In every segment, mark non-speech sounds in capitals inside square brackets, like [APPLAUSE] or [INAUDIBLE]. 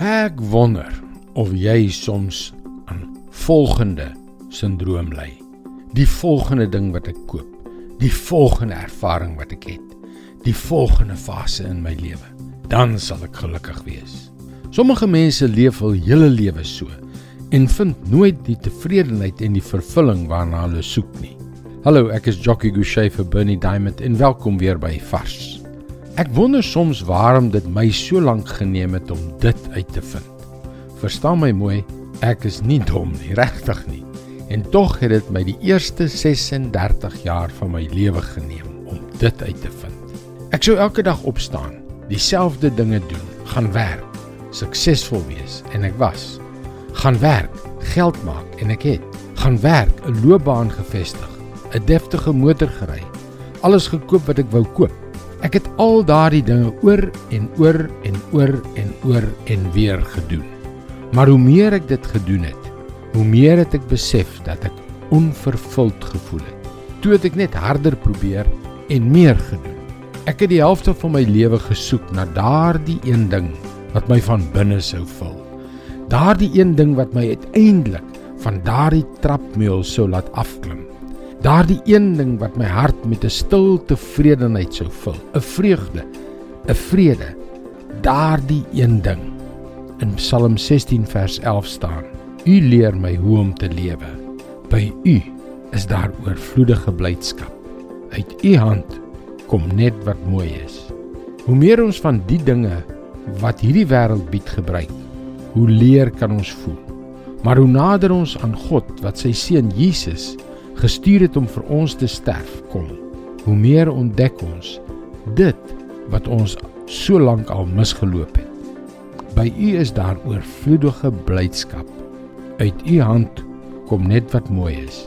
Ek wonder of jy soms aan volgende sindroom ly. Die volgende ding wat ek koop, die volgende ervaring wat ek het, die volgende fase in my lewe, dan sal ek gelukkig wees. Sommige mense leef hul hele lewe so en vind nooit die tevredenheid en die vervulling waarna hulle soek nie. Hallo, ek is Jockey Gouchee vir Bernie Diamond en welkom weer by Vars. Ek wonder soms waarom dit my so lank geneem het om dit uit te vind. Verstaan my mooi, ek is nie dom nie, [LAUGHS] regtig nie. En tog het dit my die eerste 36 jaar van my lewe geneem om dit uit te vind. Ek sou elke dag opstaan, dieselfde dinge doen, gaan werk, suksesvol wees en ek was. Gaan werk, geld maak en ek het. Gaan werk, 'n loopbaan gevestig, 'n deftige motor gery, alles gekoop wat ek wou koop Ek het al daardie dinge oor en oor en oor en oor en weer gedoen. Maar hoe meer ek dit gedoen het, hoe meer het ek besef dat ek onvervuld gevoel het. Toe het ek net harder probeer en meer gedoen. Ek het die helfte van my lewe gesoek na daardie een ding wat my van binne sou vul. Daardie een ding wat my uiteindelik van daardie trapmeul sou laat afklim. Daardie een ding wat my hart met 'n stil tevredenheid sou vul, 'n vreugde, 'n vrede. Daardie een ding. In Psalm 16 vers 11 staan: U leer my hoe om te lewe. By U is daar oorvloedige blydskap. Uit U hand kom net wat mooi is. Hoe meer ons van die dinge wat hierdie wêreld bied gebruik, hoe leer kan ons voel. Maar hoe nader ons aan God wat sy seun Jesus gestuur het om vir ons te sterf kom, hoe meer ontdek ons dit wat ons so lank al misgeloop het. By U is daar oorvloedige blydskap. Uit U hand kom net wat mooi is.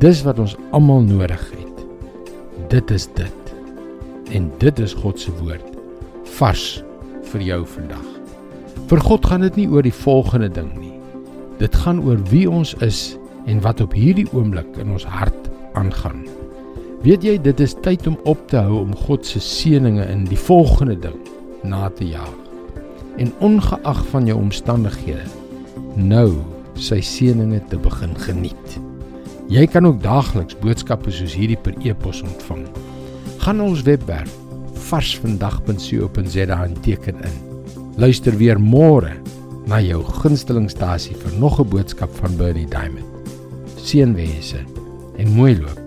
Dis wat ons almal nodig het. Dit is dit. En dit is God se woord vars vir jou vandag. Vir God gaan dit nie oor die volgende ding nie. Dit gaan oor wie ons is en wat op hierdie oomblik in ons hart aangaan. Weet jy dit is tyd om op te hou om God se seënings in die volgende ding na te jaag. En ongeag van jou omstandighede nou sy seënings te begin geniet. Jy kan ook daagliks boodskappe soos hierdie per e-pos ontvang. Gaan ons webwerf varsvandag.co.za en teken in. Luister weer môre na jou gunstelingstasie vir nog 'n boodskap van Bernie Diamond seënwense en mooi loop.